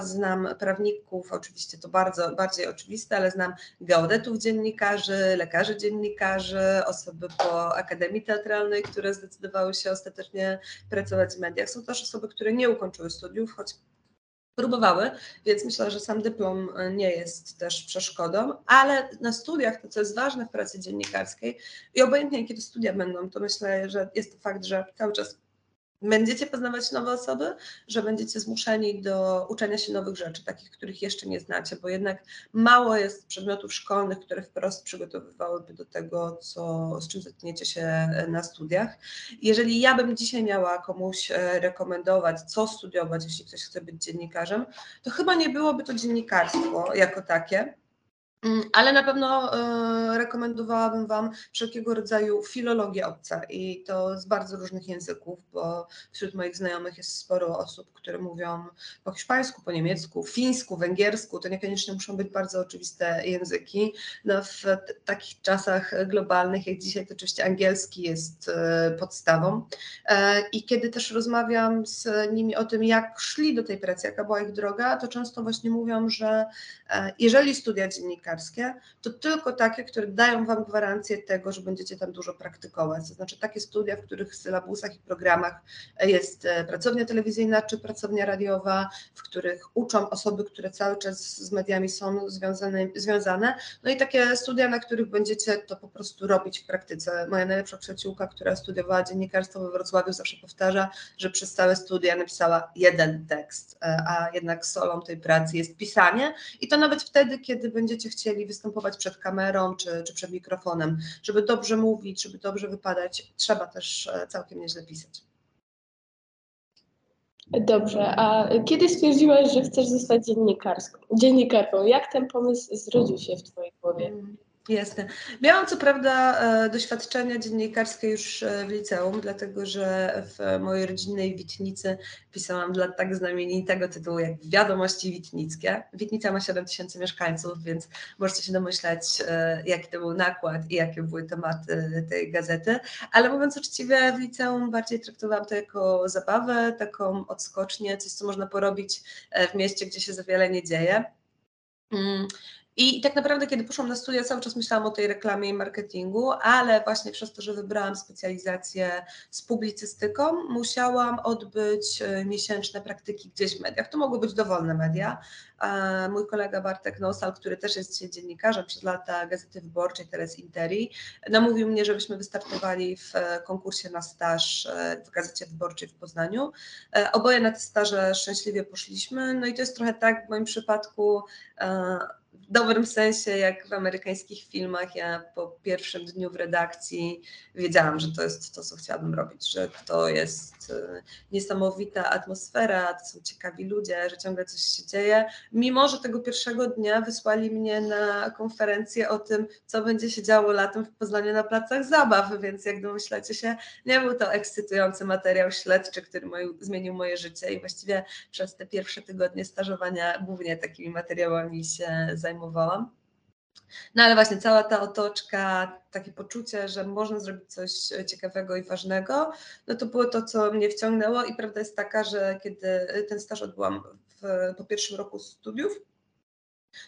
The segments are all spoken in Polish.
znam prawników, oczywiście to bardzo bardziej oczywiste, ale znam geodetów dziennikarzy, lekarzy dziennikarzy, osoby po Akademii Teatralnej, które zdecydowały się ostatecznie pracować w mediach. Są też osoby, które nie ukończyły studiów, choć próbowały, więc myślę, że sam dyplom nie jest też przeszkodą, ale na studiach to, co jest ważne w pracy dziennikarskiej i obojętnie jakie to studia będą, to myślę, że jest to fakt, że cały czas będziecie poznawać nowe osoby, że będziecie zmuszeni do uczenia się nowych rzeczy, takich, których jeszcze nie znacie, bo jednak mało jest przedmiotów szkolnych, które wprost przygotowywałyby do tego, co, z czym zetkniecie się na studiach. Jeżeli ja bym dzisiaj miała komuś e, rekomendować, co studiować, jeśli ktoś chce być dziennikarzem, to chyba nie byłoby to dziennikarstwo jako takie, ale na pewno y, rekomendowałabym Wam wszelkiego rodzaju filologię obca i to z bardzo różnych języków, bo wśród moich znajomych jest sporo osób, które mówią po hiszpańsku, po niemiecku, fińsku, węgiersku. To niekoniecznie muszą być bardzo oczywiste języki. No, w takich czasach globalnych jak dzisiaj, to oczywiście angielski jest y, podstawą. Y, I kiedy też rozmawiam z nimi o tym, jak szli do tej pracy, jaka była ich droga, to często właśnie mówią, że jeżeli studia dziennika, dziennikarskie, to tylko takie, które dają Wam gwarancję tego, że będziecie tam dużo praktykować. To znaczy takie studia, w których w sylabusach i programach jest e, pracownia telewizyjna czy pracownia radiowa, w których uczą osoby, które cały czas z mediami są związane, związane. No i takie studia, na których będziecie to po prostu robić w praktyce. Moja najlepsza przyjaciółka, która studiowała dziennikarstwo we Wrocławiu, zawsze powtarza, że przez całe studia napisała jeden tekst, e, a jednak solą tej pracy jest pisanie i to nawet wtedy, kiedy będziecie chcieli chcieli występować przed kamerą czy, czy przed mikrofonem. Żeby dobrze mówić, żeby dobrze wypadać, trzeba też e, całkiem nieźle pisać. Dobrze, a kiedy stwierdziłaś, że chcesz zostać dziennikarką? Jak ten pomysł zrodził się w Twojej głowie? Mm. Jasne. Miałam co prawda e, doświadczenia dziennikarskie już e, w liceum, dlatego że w mojej rodzinnej Witnicy pisałam dla tak znamienitego tytułu jak Wiadomości Witnickie. Witnica ma 7 tysięcy mieszkańców, więc możecie się domyślać, e, jaki to był nakład i jakie były tematy tej gazety. Ale mówiąc uczciwie, w liceum bardziej traktowałam to jako zabawę, taką odskocznię, coś, co można porobić w mieście, gdzie się za wiele nie dzieje. I tak naprawdę, kiedy poszłam na studia, cały czas myślałam o tej reklamie i marketingu, ale właśnie przez to, że wybrałam specjalizację z publicystyką, musiałam odbyć e, miesięczne praktyki gdzieś w mediach. To mogły być dowolne media. Mój kolega Bartek Nosal, który też jest dziennikarzem przez lata Gazety Wyborczej, teraz Interi, namówił mnie, żebyśmy wystartowali w e, konkursie na staż e, w Gazecie Wyborczej w Poznaniu. Oboje na te staże szczęśliwie poszliśmy. No i to jest trochę tak w moim przypadku, w dobrym sensie, jak w amerykańskich filmach, ja po pierwszym dniu w redakcji wiedziałam, że to jest to, co chciałabym robić, że to jest e, niesamowita atmosfera, to są ciekawi ludzie, że ciągle coś się dzieje. Mimo, że tego pierwszego dnia wysłali mnie na konferencję o tym, co będzie się działo latem w Poznaniu na placach zabaw, więc jak domyślacie się, nie był to ekscytujący materiał śledczy, który zmienił moje życie i właściwie przez te pierwsze tygodnie stażowania głównie takimi materiałami się zajmowałam. No ale właśnie cała ta otoczka, takie poczucie, że można zrobić coś ciekawego i ważnego, no to było to, co mnie wciągnęło i prawda jest taka, że kiedy ten staż odbyłam w, po pierwszym roku studiów,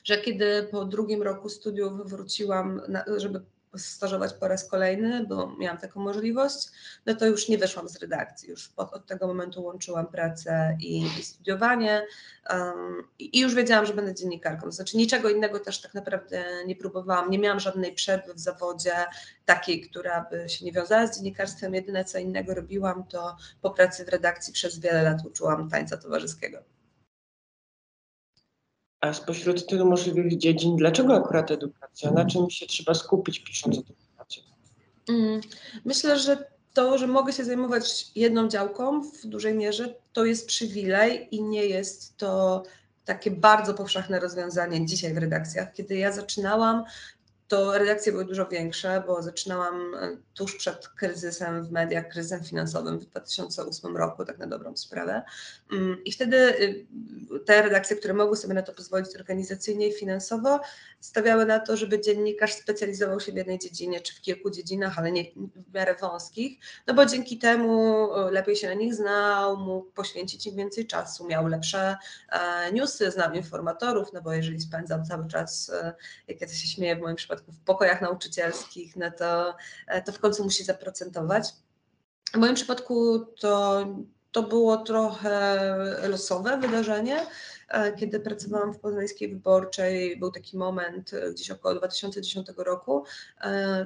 że kiedy po drugim roku studiów wróciłam, na, żeby stażować po raz kolejny, bo miałam taką możliwość, no to już nie wyszłam z redakcji. Już od, od tego momentu łączyłam pracę i, i studiowanie um, i już wiedziałam, że będę dziennikarką. Znaczy niczego innego też tak naprawdę nie próbowałam. Nie miałam żadnej przerwy w zawodzie takiej, która by się nie wiązała z dziennikarstwem. Jedyne co innego robiłam, to po pracy w redakcji przez wiele lat uczyłam tańca towarzyskiego. A spośród tylu możliwych dziedzin, dlaczego akurat edukacja? Na czym się trzeba skupić pisząc edukację? Mm, myślę, że to, że mogę się zajmować jedną działką w dużej mierze, to jest przywilej i nie jest to takie bardzo powszechne rozwiązanie dzisiaj w redakcjach. Kiedy ja zaczynałam, to redakcje były dużo większe, bo zaczynałam e, tuż przed kryzysem w mediach, kryzysem finansowym w 2008 roku, tak na dobrą sprawę. Mm, I wtedy y, te redakcje, które mogły sobie na to pozwolić organizacyjnie i finansowo, stawiały na to, żeby dziennikarz specjalizował się w jednej dziedzinie, czy w kilku dziedzinach, ale nie w miarę wąskich, no bo dzięki temu e, lepiej się na nich znał, mógł poświęcić im więcej czasu, miał lepsze e, newsy, znał informatorów, no bo jeżeli spędzał cały czas, jak ja to się śmieję w moim przypadku, przypadku w pokojach nauczycielskich, no to, e, to w końcu musi zaprocentować. W moim przypadku to, to było trochę losowe wydarzenie. E, kiedy pracowałam w Poznańskiej Wyborczej, był taki moment e, gdzieś około 2010 roku,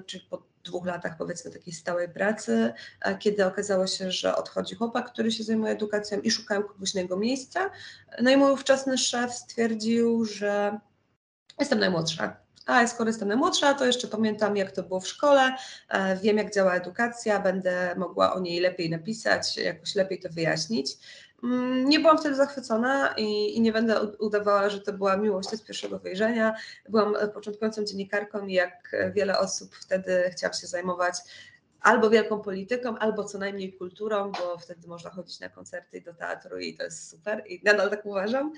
czyli po dwóch latach powiedzmy takiej stałej pracy, kiedy okazało się, że odchodzi chłopak, który się zajmuje edukacją i szukałem kogoś na jego miejsca. No i mój ówczesny szef stwierdził, że jestem najmłodsza, a skoro jestem najmłodsza, to jeszcze pamiętam, jak to było w szkole, e, wiem, jak działa edukacja, będę mogła o niej lepiej napisać, jakoś lepiej to wyjaśnić. Mm, nie byłam wtedy zachwycona i, i, nie będę udawała, że to była miłość z pierwszego wejrzenia. Byłam początkującą dziennikarką i jak wiele osób wtedy chciałam się zajmować albo wielką polityką, albo co najmniej kulturą, bo wtedy można chodzić na koncerty i do teatru i to jest super i nadal tak uważam.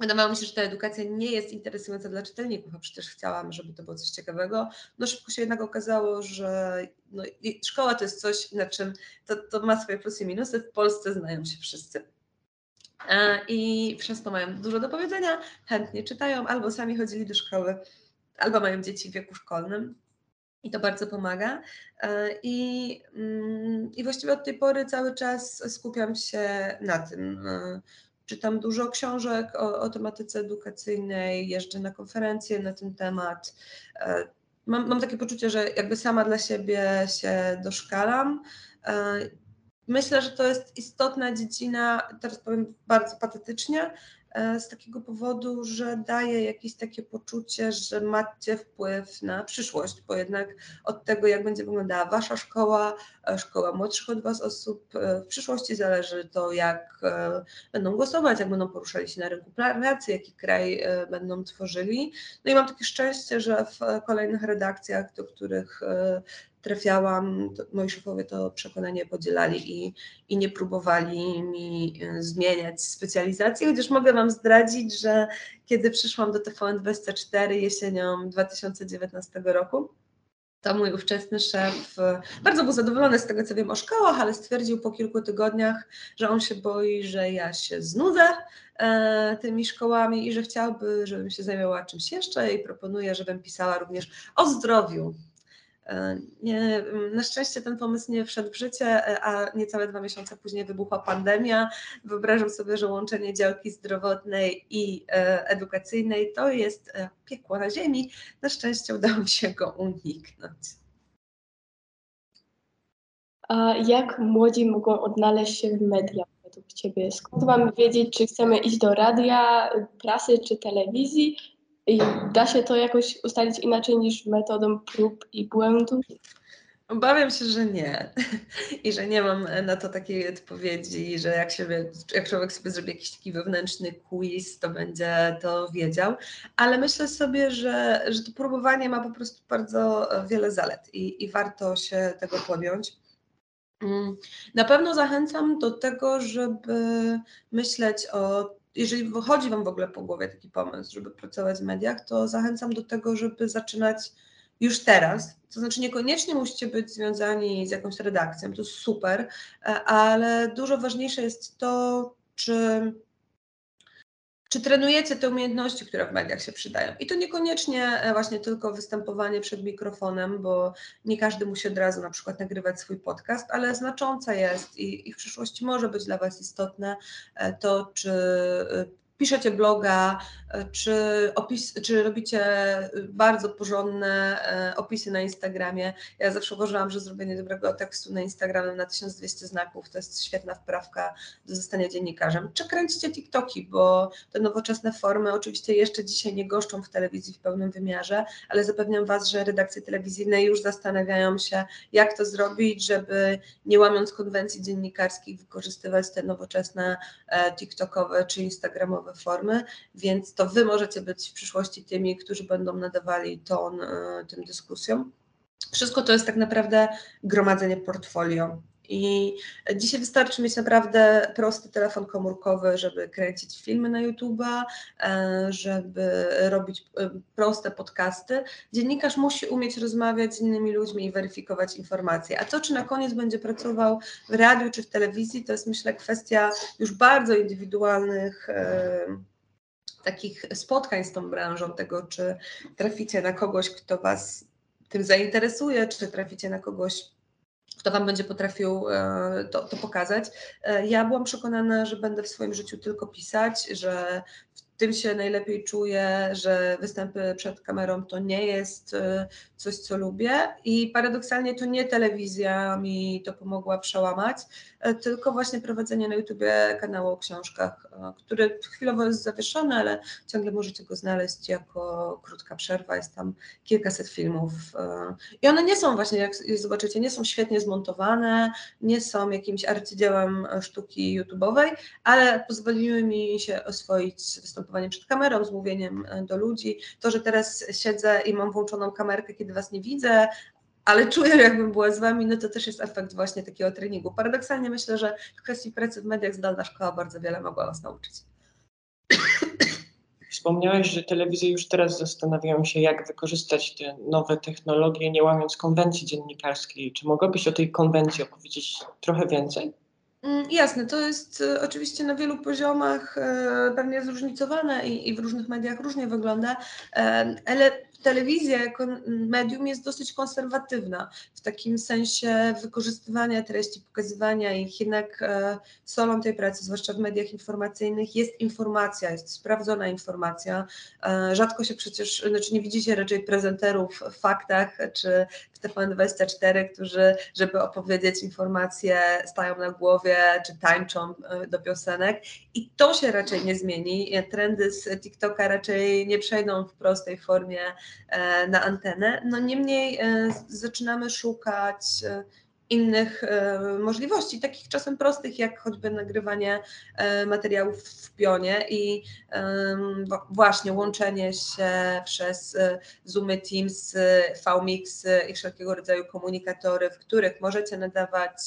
E, Wydawało mi się, że ta edukacja nie jest interesująca dla czytelników, a przecież chciałam, żeby to było coś ciekawego. No szybko się jednak okazało, że no, szkoła to jest coś, na czym to, to ma swoje plusy i minusy. W Polsce znają się wszyscy. I przez to mają dużo do powiedzenia, chętnie czytają, albo sami chodzili do szkoły, albo mają dzieci w wieku szkolnym. I to bardzo pomaga. I, mm, I właściwie od tej pory cały czas skupiam się na tym czytam dużo książek o, o tematyce edukacyjnej, jeżdżę na konferencje na ten temat. E, mam, mam takie poczucie, że jakby sama dla siebie się doszkalam. E, myślę, że to jest istotna dziedzina, teraz powiem bardzo patetycznie, z takiego powodu, że daje jakieś takie poczucie, że macie wpływ na przyszłość, bo jednak od tego, jak będzie wyglądała wasza szkoła, e, szkoła młodszych od was osób, e, w przyszłości zależy to, jak będą głosować, jak będą poruszali się na rynku pracy, jaki kraj będą tworzyli. No i mam takie szczęście, że w kolejnych redakcjach, do których trafiałam, moi szefowie to przekonanie podzielali i, i nie próbowali mi e, zmieniać specjalizacji, chociaż mogę Wam zdradzić, że kiedy przyszłam do TVN24 jesienią 2019 roku, to mój ówczesny szef e, bardzo był zadowolony z tego, co wiem o szkołach, ale stwierdził po kilku tygodniach, że on się boi, że ja się znudzę e, tymi szkołami i że chciałby, żebym się zajmowała czymś jeszcze i proponuje, żebym pisała również o zdrowiu nie, na szczęście ten pomysł nie wszedł w życie, e, a niecałe dwa miesiące później wybuchła pandemia. Wyobrażam sobie, że łączenie działki zdrowotnej i e, edukacyjnej to jest piekło na ziemi. Na szczęście udało się go uniknąć. A jak młodzi mogą odnaleźć się w mediach według Ciebie? Skąd mamy wiedzieć, czy chcemy iść do radia, prasy czy telewizji? I da się to jakoś ustalić inaczej niż metodą prób i błędów? Obawiam się, że nie. I że nie mam na to takiej odpowiedzi, że jak, jak człowiek sobie zrobi jakiś taki wewnętrzny quiz, to będzie to wiedział. Ale myślę sobie, że, że to próbowanie ma po prostu bardzo wiele zalet i, i warto się tego podjąć. Mm, na pewno zachęcam do tego, żeby myśleć o jeżeli wychodzi Wam w ogóle po głowie taki pomysł, żeby pracować w mediach, to zachęcam do tego, żeby zaczynać już teraz. To znaczy, niekoniecznie musicie być związani z jakąś redakcją, to super, e, ale dużo ważniejsze jest to, czy czy trenujecie te umiejętności, które w mediach się przydają? I to niekoniecznie e, właśnie tylko występowanie przed mikrofonem, bo nie każdy musi od razu na przykład nagrywać swój podcast, ale znaczące jest i, i w przyszłości może być dla Was istotne e, to, czy e, piszecie bloga, e, czy, opis, czy robicie bardzo porządne e, opisy na Instagramie. Ja zawsze uważałam, że zrobienie dobrego tekstu na Instagramie na 1200 znaków to jest świetna wprawka do zostania dziennikarzem. Czy kręcicie TikToki, bo te nowoczesne formy oczywiście jeszcze dzisiaj nie goszczą w telewizji w pełnym wymiarze, ale zapewniam Was, że redakcje telewizyjne już zastanawiają się, jak to zrobić, żeby nie łamiąc konwencji dziennikarskich wykorzystywać te nowoczesne e, TikTokowe czy Instagramowe nowe formy, więc to wy możecie być w przyszłości tymi, którzy będą nadawali ton tym dyskusjom. Wszystko to jest tak naprawdę gromadzenie portfolio. I dzisiaj wystarczy mieć naprawdę prosty telefon komórkowy, żeby kręcić filmy na YouTube'a, e, żeby robić e, proste podcasty. Dziennikarz musi umieć rozmawiać z innymi ludźmi i weryfikować informacje. A to, czy na koniec będzie pracował w radiu czy w telewizji, to jest myślę kwestia już bardzo indywidualnych e, takich spotkań z tą branżą, tego czy traficie na kogoś, kto Was tym zainteresuje, czy traficie na kogoś, kto Wam będzie potrafił e, to, to, pokazać. E, ja byłam przekonana, że będę w swoim życiu tylko pisać, że w tym się najlepiej czuję, że występy przed kamerą to nie jest e, coś, co lubię i paradoksalnie to nie telewizja mi to pomogła przełamać, tylko właśnie prowadzenie na YouTubie kanału o książkach, e, który chwilowo jest zawieszony, ale ciągle możecie go znaleźć jako krótka przerwa, jest tam kilkaset filmów i one nie są właśnie, jak zobaczycie, nie są świetnie zmontowane, nie są jakimś arcydziełem sztuki YouTube'owej, ale pozwoliły mi się oswoić z występowaniem przed kamerą, z mówieniem do ludzi. To, że teraz siedzę i mam włączoną kamerkę, kiedy Was nie widzę, ale czuję, jakbym była z Wami, no to też jest efekt właśnie takiego treningu. Paradoksalnie myślę, że w kwestii pracy w mediach zdalna szkoła bardzo wiele mogła Was nauczyć. Wspomniałeś, że telewizje już teraz zastanawiają się, jak wykorzystać te nowe technologie, nie łamiąc konwencji dziennikarskiej. Czy mogłabyś o tej konwencji opowiedzieć trochę więcej? Mm, jasne, to jest e, oczywiście na wielu poziomach e, pewnie zróżnicowane i, i w różnych mediach różnie wygląda, e, ale telewizja jako medium jest dosyć konserwatywna w takim sensie wykorzystywania treści, pokazywania ich. Jednak e, solą tej pracy, zwłaszcza w mediach informacyjnych, jest informacja, jest sprawdzona informacja. E, rzadko się przecież, znaczy nie widzicie raczej prezenterów w faktach czy w TVN24, którzy, żeby opowiedzieć informacje, stają na głowie czy tańczą e, do piosenek. I to się raczej nie zmieni. Trendy z TikToka raczej nie przejdą w prostej formie na antenę. No niemniej e, zaczynamy szukać e, innych możliwości, takich czasem prostych, jak choćby nagrywanie materiałów w pionie i właśnie łączenie się przez Zoomy, Teams, VMix i wszelkiego rodzaju komunikatory, w których możecie nadawać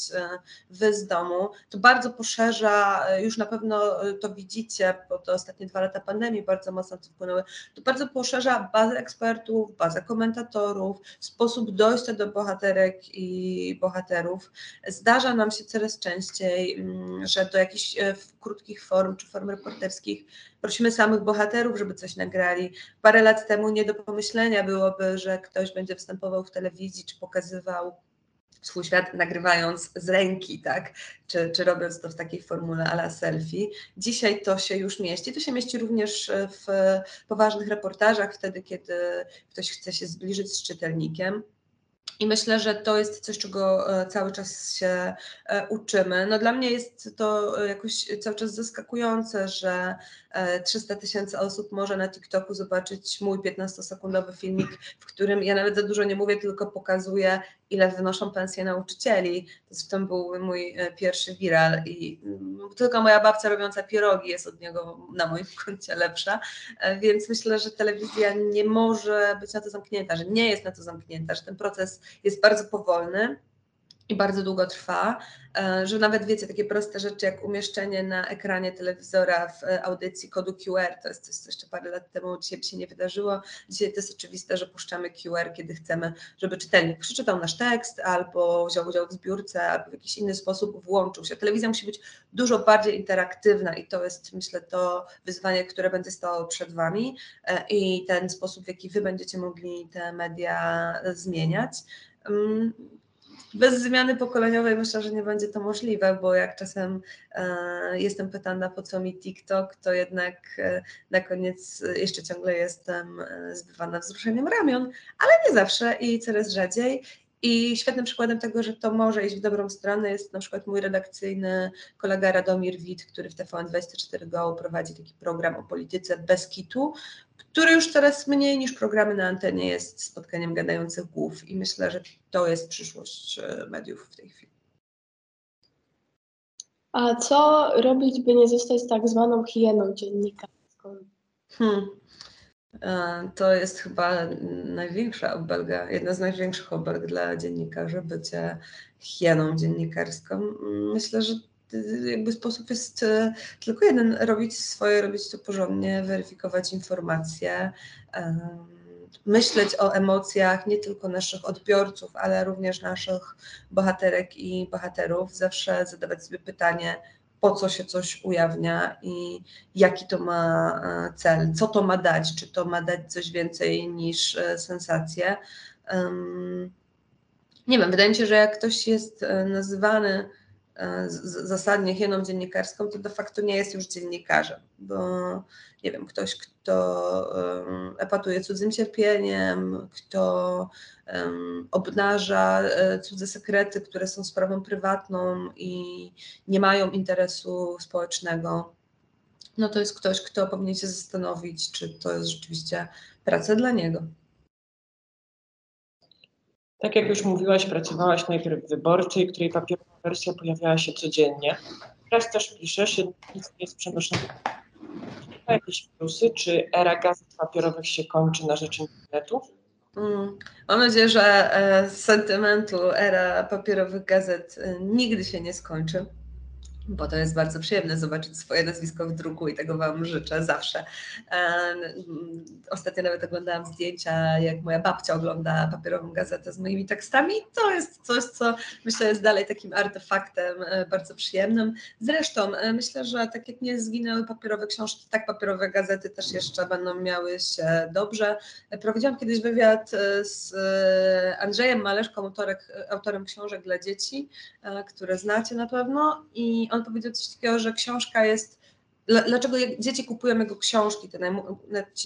wy z domu. To bardzo poszerza, już na pewno to widzicie, bo to ostatnie dwa lata pandemii bardzo mocno to wpłynęły, to bardzo poszerza bazę ekspertów, bazę komentatorów, sposób dojścia do bohaterek i bohaterów. Zdarza nam się coraz częściej, mm, że do jakichś e, krótkich form czy form reporterskich prosimy samych bohaterów, żeby coś nagrali. Parę lat temu nie do pomyślenia byłoby, że ktoś będzie występował w telewizji czy pokazywał swój świat nagrywając z ręki, tak? Czy, czy robiąc to w takiej formule ala selfie. Dzisiaj to się już mieści. To się mieści również w poważnych reportażach, wtedy, kiedy ktoś chce się zbliżyć z czytelnikiem. I myślę, że to jest coś, czego e, cały czas się e, uczymy. No dla mnie jest to jakoś cały czas zaskakujące, że 300 e, tysięcy osób może na TikToku zobaczyć mój 15-sekundowy filmik, w którym ja nawet za dużo nie mówię, tylko pokazuję, ile wynoszą pensje nauczycieli. Tym był mój pierwszy viral i tylko moja babcia robiąca pierogi jest od niego na moim koncie lepsza, więc myślę, że telewizja nie może być na to zamknięta, że nie jest na to zamknięta, że ten proces jest bardzo powolny i bardzo długo trwa, e, że nawet wiecie, takie proste rzeczy jak umieszczenie na ekranie telewizora w e, audycji kodu QR, to jest coś, co jeszcze parę lat temu dzisiaj się nie wydarzyło. Dzisiaj to jest oczywiste, że puszczamy QR, kiedy chcemy, żeby czytelnik przeczytał nasz tekst, albo wziął udział w zbiórce, albo w jakiś inny sposób włączył się. Telewizja musi być dużo bardziej interaktywna i to jest, myślę, to wyzwanie, które będzie stało przed Wami e, i ten sposób, w jaki Wy będziecie mogli te media zmieniać. Bez zmiany pokoleniowej myślę, że nie będzie to możliwe, bo jak czasem e, jestem pytana, po co mi TikTok, to jednak e, na koniec jeszcze ciągle jestem e, zbywana wzruszeniem ramion, ale nie zawsze i coraz rzadziej. I świetnym przykładem tego, że to może iść w dobrą stronę jest na przykład mój redakcyjny kolega Radomir Wit, który w TVN24 Go prowadzi taki program o polityce bez kitu, który już coraz mniej niż programy na antenie jest spotkaniem gadających głów i myślę, że to jest przyszłość e, mediów w tej chwili. A co robić, by nie zostać tak zwaną hieną dziennikarską? Hmm. E, To jest chyba największa obelga, jedna z największych obelg dla dziennikarzy, bycie hieną dziennikarską. Myślę, że jakby sposób jest y, tylko jeden, robić swoje, robić to porządnie, weryfikować informacje, em, myśleć o emocjach nie tylko naszych odbiorców, ale również naszych bohaterek i bohaterów, zawsze zadawać sobie pytanie, po co się coś ujawnia i jaki to ma e, cel, co to ma dać, czy to ma dać coś więcej niż e, sensację. Nie wiem, wydaje mi się, że jak ktoś jest e, nazywany zasadnie hieną dziennikarską, to de facto nie jest już dziennikarzem, bo nie wiem, ktoś, kto epatuje cudzym cierpieniem, kto obnaża e, cudze sekrety, które są sprawą prywatną i nie mają interesu społecznego, no to jest ktoś, kto powinien się zastanowić, czy to jest rzeczywiście praca dla niego. Tak jak już mówiłaś, pracowałaś najpierw w Wyborczej, której papierowa wersja pojawiała się codziennie. Teraz też piszesz, jednak nic nie jest przenoszone. Ma jakieś plusy? Czy era gazet papierowych się kończy na rzecz internetu? Mm, Mam nadzieję, że e, z sentymentu era papierowych gazet e, nigdy się nie skończy, bo to jest bardzo przyjemne zobaczyć swoje nazwisko w druku i tego Wam życzę zawsze. E, Ostatnio nawet oglądałam zdjęcia, jak moja babcia ogląda papierową gazetę z moimi tekstami. To jest coś, co myślę jest dalej takim artefaktem e, bardzo przyjemnym. Zresztą e, myślę, że tak jak nie zginęły papierowe książki, tak papierowe gazety też jeszcze będą miały się dobrze. Prowadziłam kiedyś wywiad e, z e, Andrzejem Maleszką, autorem książek dla dzieci, e, które znacie na pewno i on powiedział coś takiego, że książka jest Dlaczego dzieci kupują jego książki, te, najmu-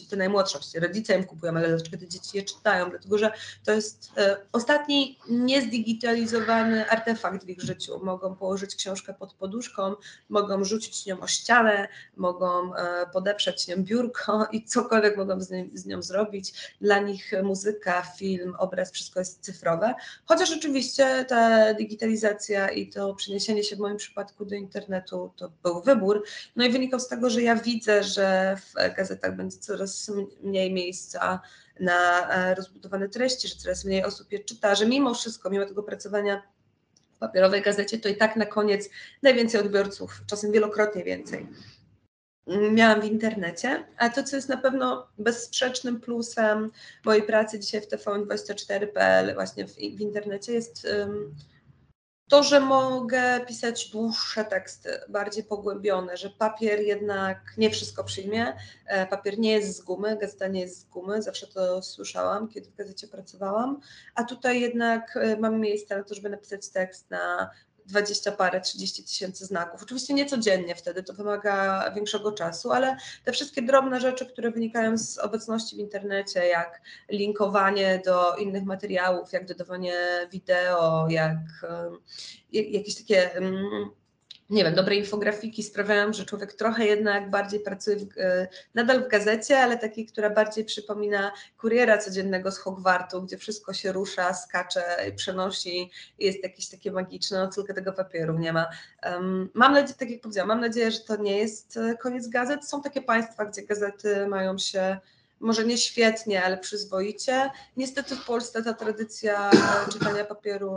te najmłodsze, rodzice im kupują, ale dlaczego te dzieci je czytają? Dlatego, że to jest e, ostatni niezdigitalizowany artefakt w ich życiu. Mogą położyć książkę pod poduszką, mogą rzucić nią o ścianę, mogą e, podeprzeć nią biurko i cokolwiek mogą z, nim, z nią zrobić. Dla nich muzyka, film, obraz, wszystko jest cyfrowe. Chociaż oczywiście ta digitalizacja i to przeniesienie się w moim przypadku do internetu to był wybór. No i wynikał z tego, że ja widzę, że w gazetach będzie coraz mniej miejsca na e, rozbudowane treści, że coraz mniej osób je czyta, że mimo wszystko, mimo tego pracowania w papierowej gazecie, to i tak na koniec najwięcej odbiorców, czasem wielokrotnie więcej miałam w internecie, a to, co jest na pewno bezsprzecznym plusem mojej pracy dzisiaj w tvn24.pl, właśnie w, w internecie, jest ym, to, że mogę pisać dłuższe teksty, bardziej pogłębione, że papier jednak nie wszystko przyjmie. E, Papier nie jest z gumy, gazeta nie jest z gumy, zawsze to słyszałam, kiedy w gazecie pracowałam, a tutaj jednak e, mam miejsce na to, żeby napisać tekst na 20 parę, 30 tysięcy znaków. Oczywiście nie codziennie wtedy, to wymaga większego czasu, ale te wszystkie drobne rzeczy, które wynikają z obecności w internecie, jak linkowanie do innych materiałów, jak dodawanie wideo, jak jakieś takie, nie wiem, dobre infografiki sprawiają, że człowiek trochę jednak bardziej pracuje w, e, nadal w gazecie, ale takiej, która bardziej przypomina kuriera codziennego z Hogwartu, gdzie wszystko się rusza, skacze, przenosi jest jakieś takie magiczne, no tylko tego papieru nie ma. Um, mam nadzieję, tak jak powiedziałam, mam nadzieję, że to nie jest e, koniec gazet. Są takie państwa, gdzie gazety mają się może nie świetnie, ale przyzwoicie. Niestety w Polsce ta tradycja e, czytania papieru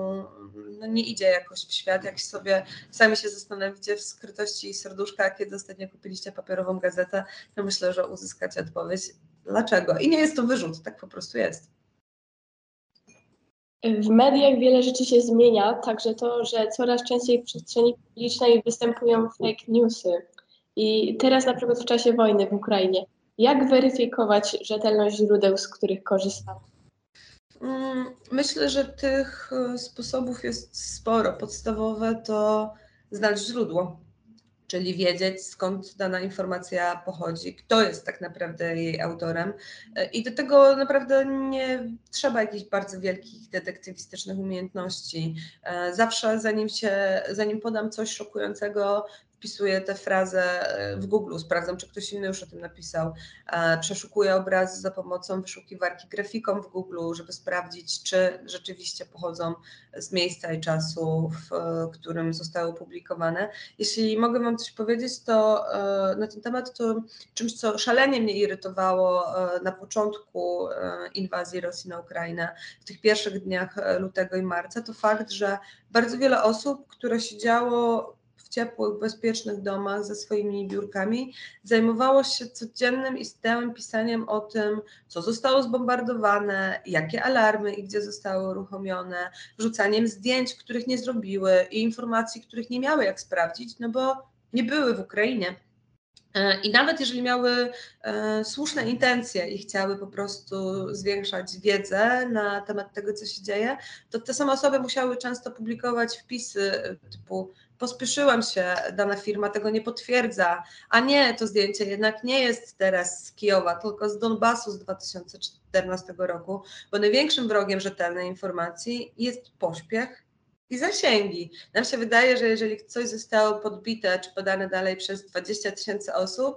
no, nie idzie jakoś w świat. Jak sobie sami się zastanowicie w skrytości serduszka, kiedy ostatnio kupiliście papierową gazetę, to myślę, że uzyskacie odpowiedź dlaczego. I nie jest to wyrzut, tak po prostu jest. W mediach wiele rzeczy się zmienia, także to, że coraz częściej w przestrzeni publicznej występują fake newsy. I teraz na przykład w czasie wojny w Ukrainie. Jak weryfikować rzetelność źródeł, z których korzystamy? Mm, Myślę, że tych e, sposobów jest sporo. Podstawowe to znaleźć źródło, czyli wiedzieć skąd dana informacja pochodzi, kto jest tak naprawdę jej autorem. E, I do tego naprawdę nie trzeba jakichś bardzo wielkich detektywistycznych umiejętności. E, Zawsze zanim się, zanim podam coś szokującego, wpisuję tę frazę e, w Google, sprawdzam, czy ktoś inny już o tym napisał. E, przeszukuję obrazy za pomocą wyszukiwarki grafiką w Google, żeby sprawdzić, czy rzeczywiście pochodzą z miejsca i czasu, w którym zostały opublikowane. Jeśli mogę Wam coś powiedzieć, to na ten temat, to czymś, co szalenie mnie irytowało na początku inwazji Rosji na Ukrainę, w tych pierwszych dniach lutego i marca, to fakt, że bardzo wiele osób, które siedziało ciepłych, bezpiecznych domach ze swoimi biurkami, zajmowało się codziennym i stałym pisaniem o tym, co zostało zbombardowane, jakie alarmy i gdzie zostały uruchomione, wrzucaniem zdjęć, których nie zrobiły i informacji, których nie miały jak sprawdzić, no bo nie były w Ukrainie. E, I nawet jeżeli miały e, słuszne intencje i chciały po prostu zwiększać wiedzę na temat tego, co się dzieje, to te same osoby musiały często publikować wpisy typu pospieszyłam się, dana firma tego nie potwierdza, a nie, to zdjęcie jednak nie jest teraz z Kijowa, tylko z Donbasu z 2014 roku, bo największym wrogiem rzetelnej informacji jest pośpiech i zasięgi. Nam się wydaje, że jeżeli coś zostało podbite czy podane dalej przez 20 tysięcy osób,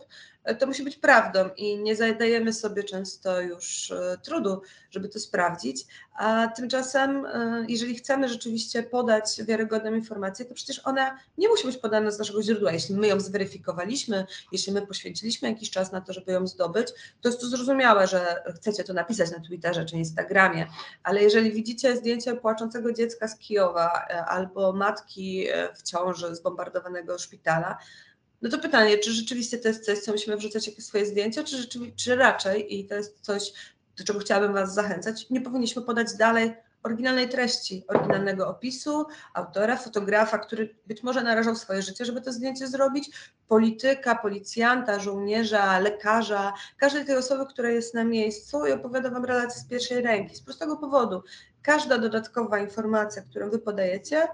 to musi być prawdą i nie zadajemy sobie często już e, trudu, żeby to sprawdzić. A tymczasem, e, jeżeli chcemy rzeczywiście podać wiarygodną informację, to przecież ona nie musi być podana z naszego źródła. Jeśli my ją zweryfikowaliśmy, jeśli my poświęciliśmy jakiś czas na to, żeby ją zdobyć, to jest to zrozumiałe, że chcecie to napisać na Twitterze czy Instagramie, ale jeżeli widzicie zdjęcie płaczącego dziecka z Kijowa e, albo matki w ciąży zbombardowanego szpitala, no to pytanie, czy rzeczywiście to jest coś, co musimy wrzucać jako swoje zdjęcia, czy, czy raczej, i to jest coś, do czego chciałabym Was zachęcać, nie powinniśmy podać dalej oryginalnej treści, oryginalnego opisu, autora, fotografa, który być może narażał swoje życie, żeby to zdjęcie zrobić, polityka, policjanta, żołnierza, lekarza, każdej tej osoby, która jest na miejscu i opowiada Wam relacje z pierwszej ręki. Z prostego powodu, każda dodatkowa informacja, którą Wy podajecie,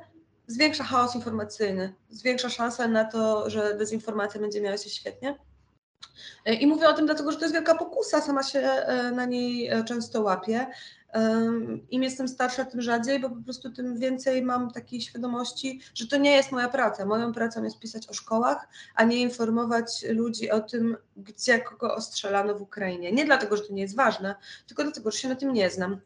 zwiększa chaos informacyjny, zwiększa szansę na to, że dezinformacja będzie miała się świetnie. I mówię o tym dlatego, że to jest wielka pokusa, sama się e, na niej e, często łapię. Im jestem starsza, tym rzadziej, bo po prostu tym więcej mam takiej świadomości, że to nie jest moja praca. Moją pracą jest pisać o szkołach, a nie informować ludzi o tym, gdzie kogo ostrzelano w Ukrainie. Nie dlatego, że to nie jest ważne, tylko dlatego, że się na tym nie znam.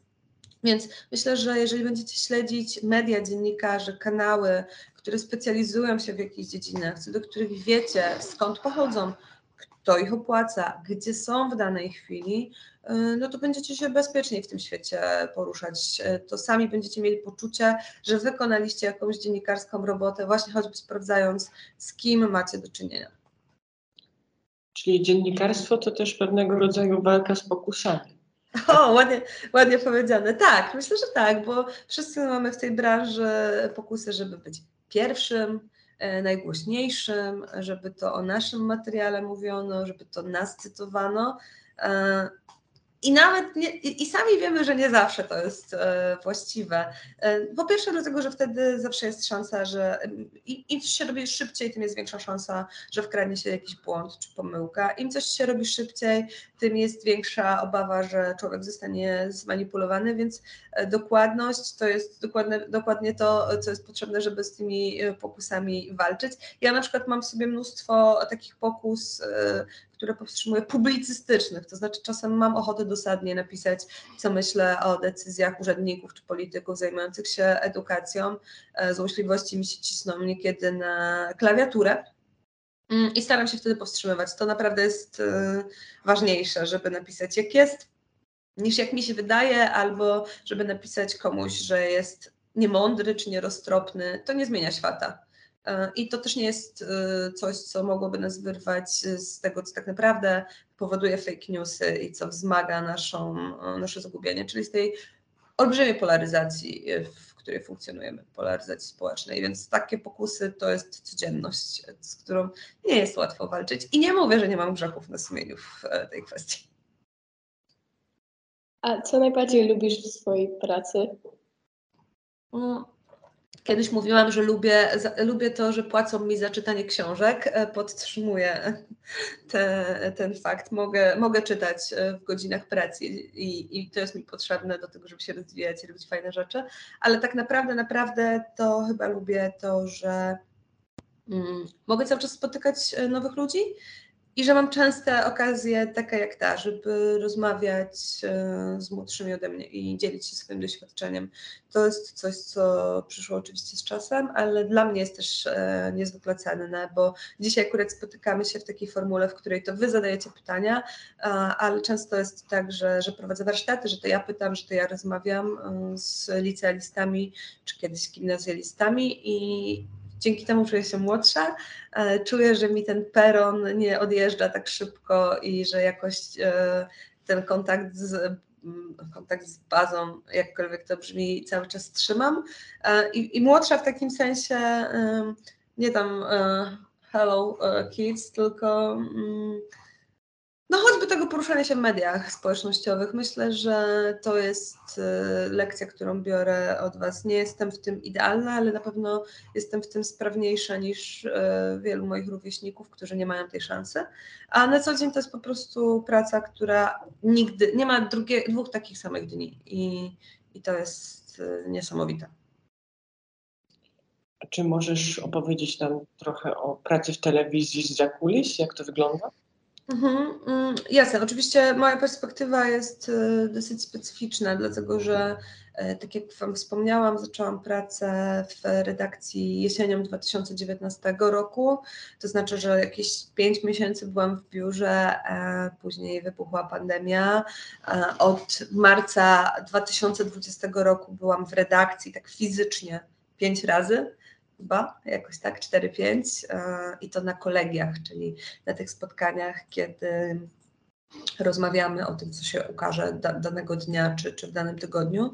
Więc myślę, że jeżeli będziecie śledzić media, dziennikarzy, kanały, które specjalizują się w jakichś dziedzinach, co do których wiecie, skąd pochodzą, kto ich opłaca, gdzie są w danej chwili, y, no to będziecie się bezpieczniej w tym świecie poruszać. To sami będziecie mieli poczucie, że wykonaliście jakąś dziennikarską robotę, właśnie choćby sprawdzając, z kim macie do czynienia. Czyli dziennikarstwo to też pewnego rodzaju walka z pokusami. O, ładnie, ładnie powiedziane. Tak, myślę, że tak, bo wszyscy mamy w tej branży pokusy, żeby być pierwszym, e, najgłośniejszym, żeby to o naszym materiale mówiono, żeby to nas cytowano. I nawet nie, i, sami wiemy, że nie zawsze to jest e, właściwe. E, po pierwsze, dlatego, że wtedy zawsze jest szansa, że im coś się robi szybciej, tym jest większa szansa, że wkradnie się jakiś błąd czy pomyłka. Im coś się robi szybciej, tym jest większa obawa, że człowiek zostanie zmanipulowany, więc e, dokładność to jest dokładnie, dokładnie to, co jest potrzebne, żeby z tymi pokusami walczyć. Ja na przykład mam sobie mnóstwo takich pokus, które powstrzymuję, publicystycznych, to znaczy czasem mam ochotę dosadnie napisać, co myślę o decyzjach urzędników czy polityków zajmujących się edukacją. Złośliwości mi się cisną niekiedy na klawiaturę, mm, i staram się wtedy powstrzymywać. To naprawdę jest ważniejsze, żeby napisać jak jest, niż jak mi się wydaje, albo żeby napisać komuś, że jest niemądry czy nieroztropny. To nie zmienia świata. E, I to też nie jest e, coś, co mogłoby nas wyrwać z tego, co tak naprawdę powoduje fake newsy i co wzmaga naszą, e, nasze zagubienie, czyli z tej olbrzymiej polaryzacji, w której funkcjonujemy, polaryzacji społecznej. Więc takie pokusy to jest codzienność, z którą nie jest łatwo walczyć. I nie mówię, że nie mam grzechów na sumieniu w tej kwestii. A co najbardziej lubisz w swojej pracy? Mm, Kiedyś mówiłam, że lubię, lubię to, że płacą mi za czytanie książek. E, podtrzymuję te, ten fakt. Mogę, mogę czytać e, w godzinach pracy i, i to jest mi potrzebne do tego, żeby się rozwijać i robić fajne rzeczy. Ale tak naprawdę, naprawdę to chyba lubię to, że mm, mogę cały czas spotykać e, nowych ludzi i że mam częste okazje, takie jak ta, żeby rozmawiać e, z młodszymi ode mnie i dzielić się swoim doświadczeniem. To jest coś, co przyszło oczywiście z czasem, ale dla mnie jest też e, niezwykle cenne, bo dzisiaj akurat spotykamy się w takiej formule, w której to wy zadajecie pytania, ale często jest tak, że, że prowadzę warsztaty, że to ja pytam, że to ja rozmawiam e, z licealistami, czy kiedyś gimnazjalistami i dzięki temu czuję się młodsza, e, czuję, że mi ten peron nie odjeżdża tak szybko i że jakoś e, ten kontakt z mm, kontakt z bazą, jakkolwiek to brzmi, cały czas trzymam. E, I, i młodsza w takim sensie nie tam hello kids, tylko mm, no choćby tego poruszania się w mediach społecznościowych. Myślę, że to jest y, lekcja, którą biorę od Was. Nie jestem w tym idealna, ale na pewno jestem w tym sprawniejsza niż y, wielu moich rówieśników, którzy nie mają tej szansy. A na co dzień to jest po prostu praca, która nigdy, nie ma drugie, dwóch takich samych dni i, i to jest y, niesamowite. Czy możesz opowiedzieć nam trochę o pracy w telewizji z zakulis? Jak to wygląda? Mhm, mm, jasne, oczywiście moja perspektywa jest e, dosyć specyficzna, dlatego że, e, tak jak Wam wspomniałam, zaczęłam pracę w redakcji jesienią 2019 roku. To znaczy, że jakieś 5 miesięcy byłam w biurze, e, później wybuchła pandemia. Od marca 2020 roku byłam w redakcji tak fizycznie 5 razy chyba, jakoś tak, 4-5 e, i to na kolegiach, czyli na tych spotkaniach, kiedy rozmawiamy o tym, co się ukaże da, danego dnia czy, czy w danym tygodniu.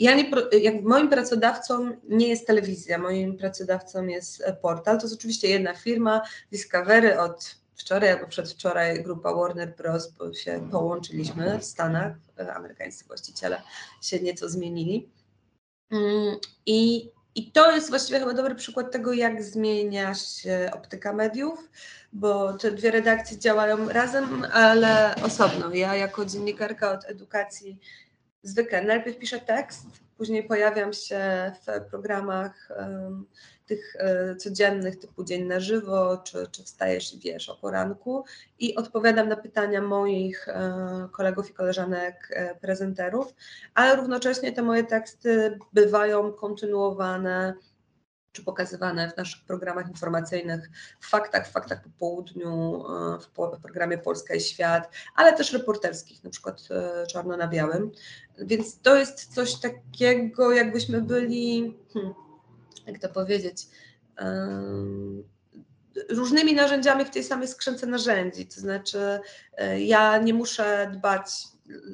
Ja nie, jak moim pracodawcą nie jest telewizja, moim pracodawcą jest portal. To jest oczywiście jedna firma, Discovery od wczoraj albo przedwczoraj grupa Warner Bros. bo się połączyliśmy w Stanach, e, amerykańscy właściciele się nieco zmienili. Um, I i to jest właściwie chyba dobry przykład tego, jak zmienia się optyka mediów, bo te dwie redakcje działają razem, ale osobno. Ja jako dziennikarka od edukacji zwykle najpierw piszę tekst, później pojawiam się w programach um, tych e, codziennych, typu dzień na żywo, czy, czy wstajesz i wiesz o poranku i odpowiadam na pytania moich e, kolegów i koleżanek e, prezenterów, ale równocześnie te moje teksty bywają kontynuowane czy pokazywane w naszych programach informacyjnych, w faktach, w faktach po południu, w programie Polska i Świat, ale też reporterskich, na przykład czarno na białym. Więc to jest coś takiego, jakbyśmy byli. Hmm, jak to powiedzieć, różnymi narzędziami w tej samej skrzynce narzędzi. To znaczy, e, ja nie muszę dbać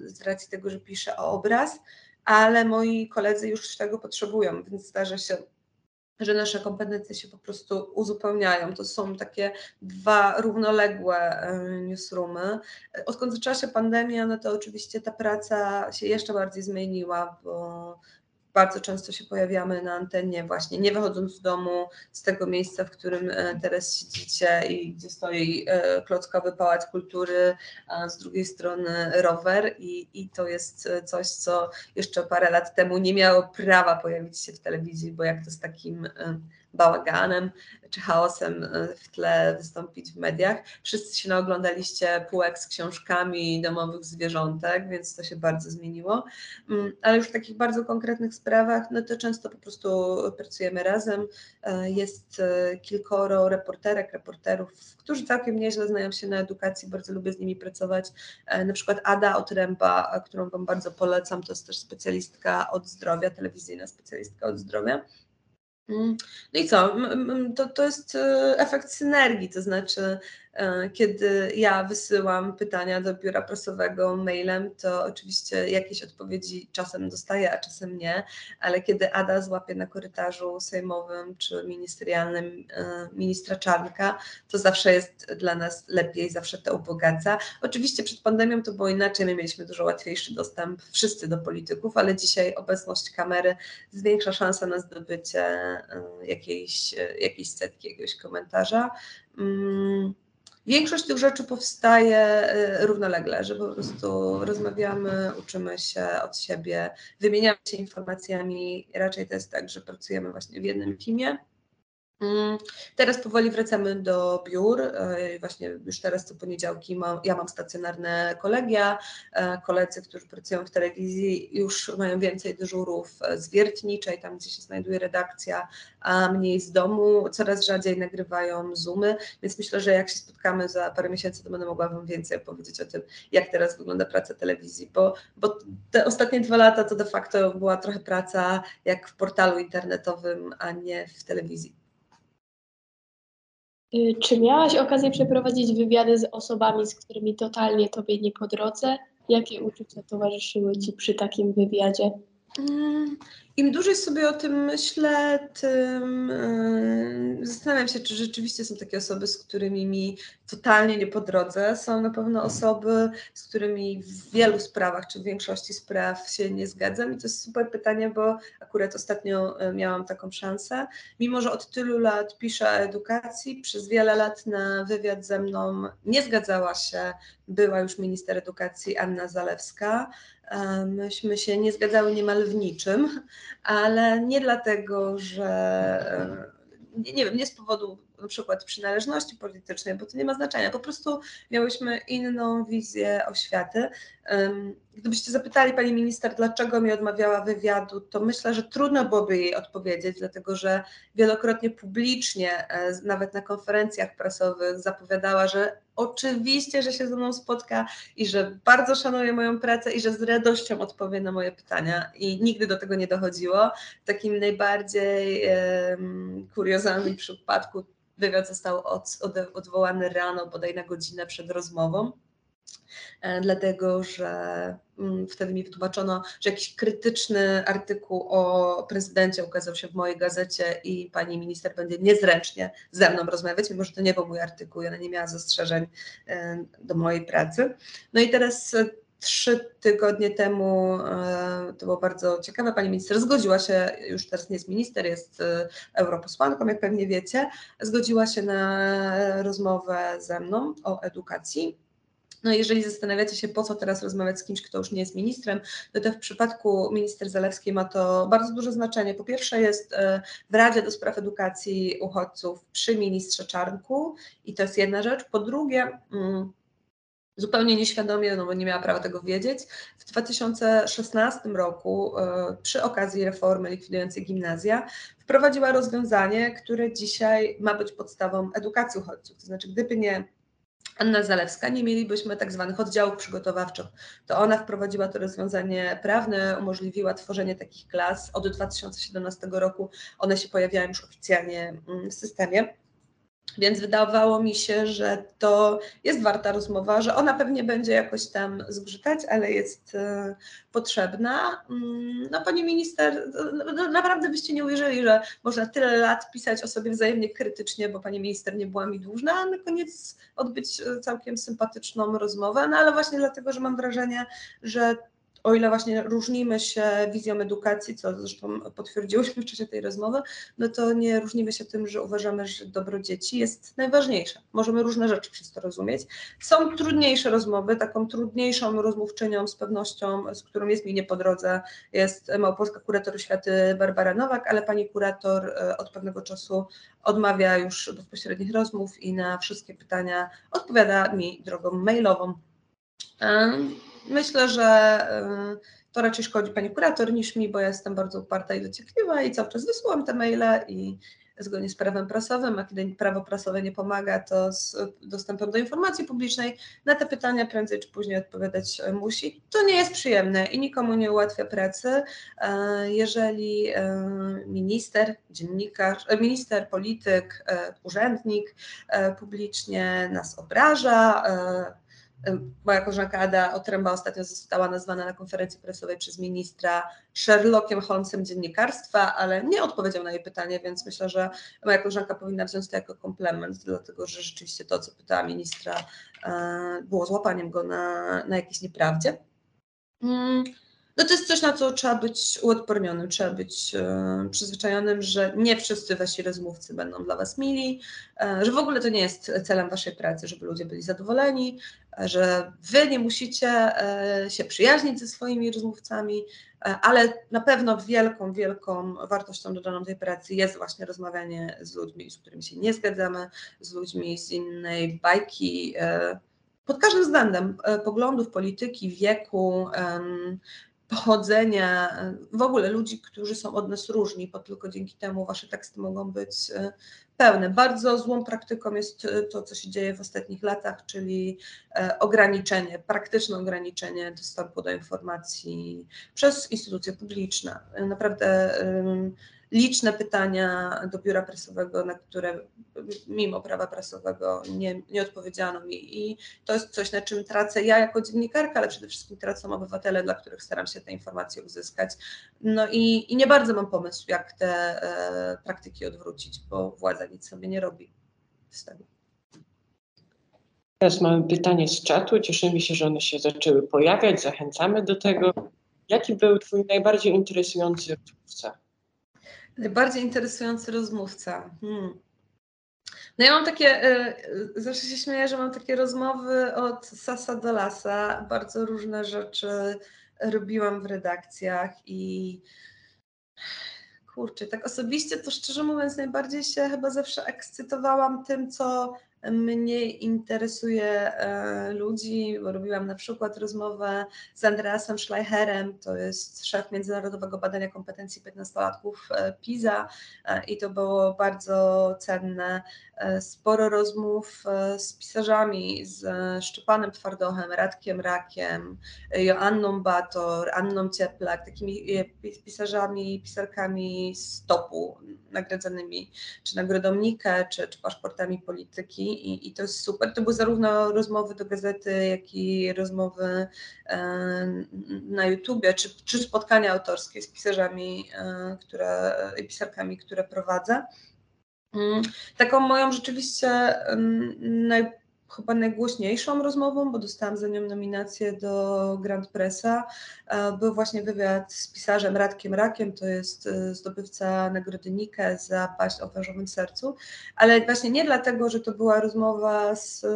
z racji tego, że piszę o obraz, ale moi koledzy już tego potrzebują, więc zdarza się, że nasze kompetencje się po prostu uzupełniają. To są takie dwa równoległe newsroomy. Odkąd zaczęła się pandemia, no to oczywiście ta praca się jeszcze bardziej zmieniła, bo bardzo często się pojawiamy na antenie, właśnie nie wychodząc z domu, z tego miejsca, w którym e, teraz siedzicie i gdzie stoi e, klockowy pałac kultury, a z drugiej strony rower, i, i to jest e, coś, co jeszcze parę lat temu nie miało prawa pojawić się w telewizji, bo jak to z takim bałaganem czy chaosem e, w tle wystąpić w mediach. Wszyscy się naoglądaliście półek z książkami domowych zwierzątek, więc to się bardzo zmieniło. Mm, ale już w takich bardzo konkretnych sprawach, no to często po prostu pracujemy razem. E, jest e, kilkoro reporterek, reporterów, którzy całkiem nieźle znają się na edukacji, bardzo lubię z nimi pracować. Na przykład Ada Otręba, którą Wam bardzo polecam, to jest też specjalistka od zdrowia, telewizyjna specjalistka od zdrowia. No i co? To, to jest e, efekt synergii, to znaczy kiedy ja wysyłam pytania do biura prasowego mailem, to oczywiście jakieś odpowiedzi czasem dostaję, a czasem nie, ale kiedy Ada złapie na korytarzu sejmowym czy ministerialnym e, ministra Czarnka, to zawsze jest dla nas lepiej, zawsze to ubogaca. Oczywiście przed pandemią to było inaczej, my mieliśmy dużo łatwiejszy dostęp wszyscy do polityków, ale dzisiaj obecność kamery zwiększa szansę na zdobycie e, jakiejś, jakiejś setki, jakiegoś komentarza. Większość tych rzeczy powstaje y, równolegle, że po prostu rozmawiamy, uczymy się od siebie, wymieniamy się informacjami. Raczej to jest tak, że pracujemy właśnie w jednym teamie. Mm, teraz powoli wracamy do biur. E, właśnie już teraz co poniedziałki mam, ja mam stacjonarne kolegia. E, koledzy, którzy pracują w telewizji, już mają więcej dyżurów z wiertniczej, tam gdzie się znajduje redakcja, a mniej z domu. Coraz rzadziej nagrywają Zoomy, więc myślę, że jak się spotkamy za parę miesięcy, to będę mogła Wam więcej opowiedzieć o tym, jak teraz wygląda praca telewizji, bo, bo te ostatnie dwa lata to de facto była trochę praca jak w portalu internetowym, a nie w telewizji. Y, czy miałaś okazję przeprowadzić wywiady z osobami, z którymi totalnie tobie nie po drodze? Jakie uczucia towarzyszyły ci przy takim wywiadzie? Im dłużej sobie o tym myślę, tym yy, zastanawiam się, czy rzeczywiście są takie osoby, z którymi mi totalnie nie po drodze. Są na pewno osoby, z którymi w wielu sprawach, czy w większości spraw się nie zgadzam. I to jest super pytanie, bo akurat ostatnio yy, miałam taką szansę. Mimo, że od tylu lat piszę o edukacji, przez wiele lat na wywiad ze mną nie zgadzała się była już minister edukacji Anna Zalewska. Myśmy się nie zgadzały niemal w niczym, ale nie dlatego, że nie, nie wiem, nie z powodu na przykład przynależności politycznej, bo to nie ma znaczenia. Po prostu miałyśmy inną wizję oświaty. Gdybyście zapytali pani minister, dlaczego mi odmawiała wywiadu, to myślę, że trudno byłoby jej odpowiedzieć, dlatego że wielokrotnie publicznie, e, nawet na konferencjach prasowych, zapowiadała, że oczywiście, że się ze mną spotka i że bardzo szanuje moją pracę i że z radością odpowie na moje pytania. I nigdy do tego nie dochodziło. W takim najbardziej um, kuriozalnym przypadku wywiad został od, od, odwołany rano, bodaj na godzinę przed rozmową. E, dlatego że mm, wtedy mi wytłumaczono, że jakiś krytyczny artykuł o prezydencie ukazał się w mojej gazecie i pani minister będzie niezręcznie ze mną rozmawiać, mimo że to nie był mój artykuł, ona nie miała zastrzeżeń e, do mojej pracy. No i teraz e, trzy tygodnie temu, to było bardzo ciekawe, pani minister zgodziła się, już teraz nie jest minister, jest europosłanką, jak pewnie wiecie, zgodziła się na rozmowę ze mną o edukacji no jeżeli zastanawiacie się, po co teraz rozmawiać z kimś, kto już nie jest ministrem, to w przypadku minister Zalewskiej ma to bardzo duże znaczenie. Po pierwsze jest e, w Radzie do Spraw Edukacji Uchodźców przy ministrze Czarnku i to jest jedna rzecz. Po drugie, mm, zupełnie nieświadomie, no bo nie miała prawa tego wiedzieć, w 2016 roku e, przy okazji reformy likwidującej gimnazja wprowadziła rozwiązanie, które dzisiaj ma być podstawą edukacji uchodźców. To znaczy, gdyby nie Anna Zalewska, nie mielibyśmy tak zwanych oddziałów przygotowawczych. To ona wprowadziła to rozwiązanie prawne, umożliwiła tworzenie takich klas. Od 2017 roku one się pojawiają już oficjalnie mm, w systemie. Więc wydawało mi się, że to jest warta rozmowa, że ona pewnie będzie jakoś tam zgrzytać, ale jest e, potrzebna. Mm, no pani minister, no, no, naprawdę byście nie uwierzyli, że można tyle lat pisać o sobie wzajemnie krytycznie, bo pani minister nie była mi dłużna, a na koniec odbyć e, całkiem sympatyczną rozmowę. No ale właśnie dlatego, że mam wrażenie, że o ile właśnie różnimy się wizją edukacji, co zresztą potwierdziłyśmy w czasie tej rozmowy, no to nie różnimy się tym, że uważamy, że dobro dzieci jest najważniejsze. Możemy różne rzeczy przez to rozumieć. Są trudniejsze rozmowy, taką trudniejszą rozmówczynią z pewnością, z którą jest mi nie po drodze, jest małopolska kurator oświaty Barbara Nowak, ale pani kurator e, od pewnego czasu odmawia już bezpośrednich rozmów i na wszystkie pytania odpowiada mi drogą mailową. Myślę, że to raczej szkodzi pani kurator niż mi, bo ja jestem bardzo uparta i dociekliwa i cały czas wysyłam te maile i zgodnie z prawem prasowym, a kiedy prawo prasowe nie pomaga, to z dostępem do informacji publicznej na te pytania prędzej czy później odpowiadać musi. To nie jest przyjemne i nikomu nie ułatwia pracy. E, jeżeli e, minister, dziennikarz, e, minister, polityk, urzędnik publicznie nas obraża, Moja koleżanka Ada Otręba ostatnio została nazwana na konferencji prasowej przez ministra Sherlockiem Holmesem dziennikarstwa, ale nie odpowiedział na jej pytanie, więc myślę, że moja koleżanka powinna wziąć to jako komplement, dlatego że rzeczywiście to, co pytała ministra, e, było złapaniem go na, na jakiejś nieprawdzie. Mm, no to jest coś, na co trzeba być uodpornionym, trzeba być e, przyzwyczajonym, że nie wszyscy wasi rozmówcy będą dla was mili, e, że w ogóle to nie jest celem waszej pracy, żeby ludzie byli zadowoleni, że wy nie musicie e, się przyjaźnić ze swoimi rozmówcami, e, ale na pewno wielką, wielką wartością dodaną tej pracy jest właśnie rozmawianie z ludźmi, z którymi się nie zgadzamy, z ludźmi z innej bajki, e, pod każdym względem poglądów, polityki, wieku, pochodzenia, w ogóle ludzi, którzy są od nas różni, bo tylko dzięki temu wasze teksty mogą być e, pełne. Bardzo złą praktyką jest e, to, co się dzieje w ostatnich latach, czyli e, ograniczenie, praktyczne ograniczenie dostępu do informacji przez instytucje publiczne. Naprawdę liczne pytania do biura prasowego, na które mimo prawa prasowego nie, nie odpowiedziano mi. I to jest coś, na czym tracę ja jako dziennikarka, ale przede wszystkim tracą obywatele, dla których staram się te informacje uzyskać. No i, i nie bardzo mam pomysł, jak te e, praktyki odwrócić, bo władza nic sobie nie robi z tego. Teraz mamy pytanie z czatu. Cieszymy się, że one się zaczęły pojawiać. Zachęcamy do tego. Jaki był Twój najbardziej interesujący rozmówca? Najbardziej interesujący rozmówca. Hmm. No ja mam takie, e, zawsze się śmieję, że mam takie rozmowy od sasa do lasa. Bardzo różne rzeczy robiłam w redakcjach i kurczę, tak osobiście to szczerze mówiąc najbardziej się chyba zawsze ekscytowałam tym, co mnie interesuje e, ludzi, robiłam na przykład rozmowę z Andreasem Schleicherem, to jest szef Międzynarodowego Badania Kompetencji 15-latków e, PISA e, i to było bardzo cenne. Sporo rozmów z pisarzami, z Szczepanem Twardochem, Radkiem Rakiem, Joanną Bator, Anną Cieplak, takimi pisarzami, pisarkami z topu, nagradzanymi czy nagrodą Nike, czy, czy paszportami polityki i, i to jest super. To były zarówno rozmowy do gazety, jak i rozmowy e, na YouTubie, czy, czy spotkania autorskie z pisarzami e, które, i pisarkami, które prowadzę. Mm, taką moją rzeczywiście naj, chyba najgłośniejszą rozmową, bo dostałam za nią nominację do Grand Pressa, e, był właśnie wywiad z pisarzem Radkiem Rakiem, to jest e, zdobywca nagrody Nike za paść o wężowym sercu, ale właśnie nie dlatego, że to była rozmowa z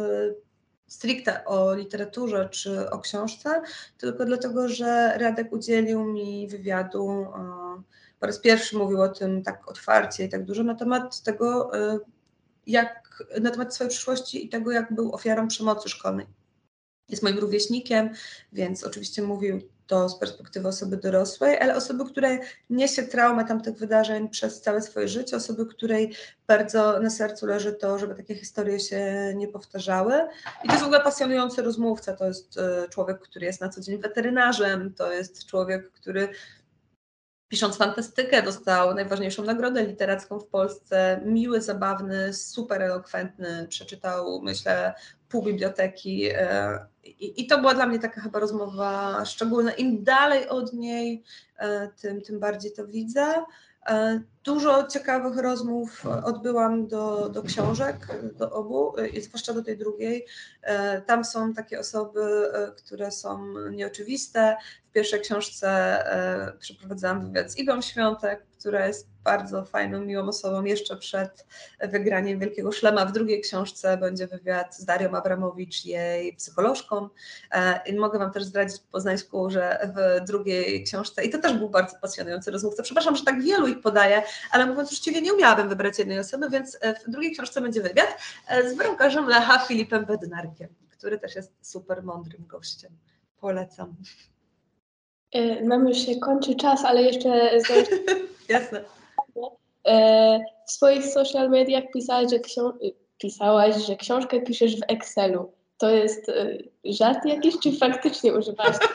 stricte o literaturze czy o książce, tylko dlatego, że Radek udzielił mi wywiadu, e, po raz pierwszy mówił o tym tak otwarcie i tak dużo na temat tego, jak na temat swojej przyszłości i tego, jak był ofiarą przemocy szkolnej. Jest moim rówieśnikiem, więc oczywiście mówił to z perspektywy osoby dorosłej, ale osoby, której niesie traumę tamtych wydarzeń przez całe swoje życie, osoby, której bardzo na sercu leży to, żeby takie historie się nie powtarzały. I to jest w ogóle pasjonujący rozmówca. To jest e, człowiek, który jest na co dzień weterynarzem, to jest człowiek, który pisząc fantastykę, dostał najważniejszą nagrodę literacką w Polsce. Miły, zabawny, super elokwentny, przeczytał, myślę, pół biblioteki. E, I, to była dla mnie taka chyba rozmowa szczególna. Im dalej od niej, e, tym, tym bardziej to widzę. E, dużo ciekawych rozmów odbyłam do, do książek, do obu, zwłaszcza do tej drugiej. Tam są takie osoby, które są nieoczywiste. W pierwszej książce przeprowadzałam wywiad z Igą Świątek, która jest bardzo fajną, miłą osobą jeszcze przed wygraniem Wielkiego Szlema. W drugiej książce będzie wywiad z Darią Abramowicz, jej psycholożką. E, I mogę Wam też zdradzić po poznańsku, że w drugiej książce, i to też był bardzo pasjonujący rozmówca, przepraszam, że tak wielu ich podaję, ale mówiąc uczciwie, nie umiałabym wybrać jednej osoby, więc e, w drugiej książce będzie wywiad e, z bramkarzem Lecha Filipem Bednarkiem, który też jest super mądrym gościem. Polecam. Nam już się kończy czas, ale jeszcze Jasne. E, w swoich social mediach pisałaś, że, książ- pisałaś, że książkę piszesz w Excelu. To jest e, żart jakiś, czy faktycznie używałaś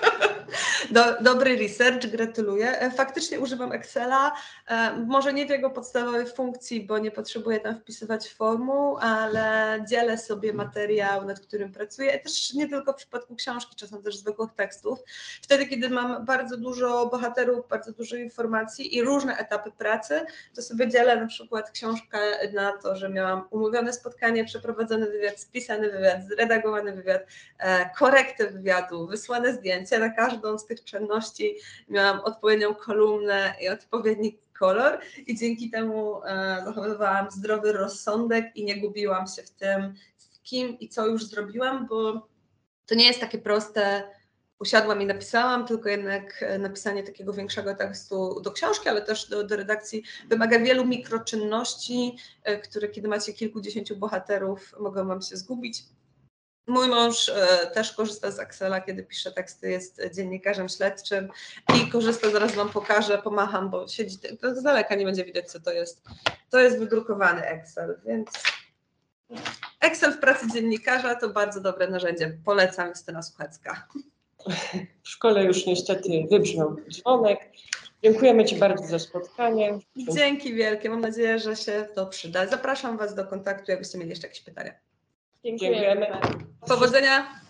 Do, dobry research, gratuluję. E, faktycznie używam Excela, e, może nie w jego podstawowej funkcji, bo nie potrzebuję tam wpisywać formuł, ale dzielę sobie materiał, nad którym pracuję, też nie tylko w przypadku książki, czasem też zwykłych tekstów. Wtedy, kiedy mam bardzo dużo bohaterów, bardzo dużo informacji i różne etapy pracy, to sobie dzielę na przykład książkę na to, że miałam umówione spotkanie, przeprowadzony wywiad, spisany wywiad, zredagowany wywiad, e, korektę wywiadu, wysłane zdjęcia na każdą z tych czynności, miałam odpowiednią kolumnę i odpowiedni kolor i dzięki temu e, zachowywałam zdrowy rozsądek i nie gubiłam się w tym, z kim i co już zrobiłam, bo to nie jest takie proste. Usiadłam i napisałam, tylko jednak e, napisanie takiego większego tekstu do książki, ale też do, do redakcji wymaga wielu mikroczynności, e, które kiedy macie kilkudziesięciu bohaterów, mogą Wam się zgubić. Mój mąż e, też korzysta z Excela, kiedy pisze teksty, jest dziennikarzem śledczym i korzysta, zaraz Wam pokażę, pomacham, bo siedzi, to z daleka nie będzie widać, co to jest. To jest wydrukowany Excel, więc Excel w pracy dziennikarza to bardzo dobre narzędzie. Polecam, Justyna Suchecka. W szkole już niestety wybrzmiał dzwonek. Dziękujemy Ci bardzo za spotkanie. Dzięki wielkie, mam nadzieję, że się to przyda. Zapraszam Was do kontaktu, jakbyście mieli jeszcze jakieś pytania. Dziękujemy. Dziękujemy. Powodzenia!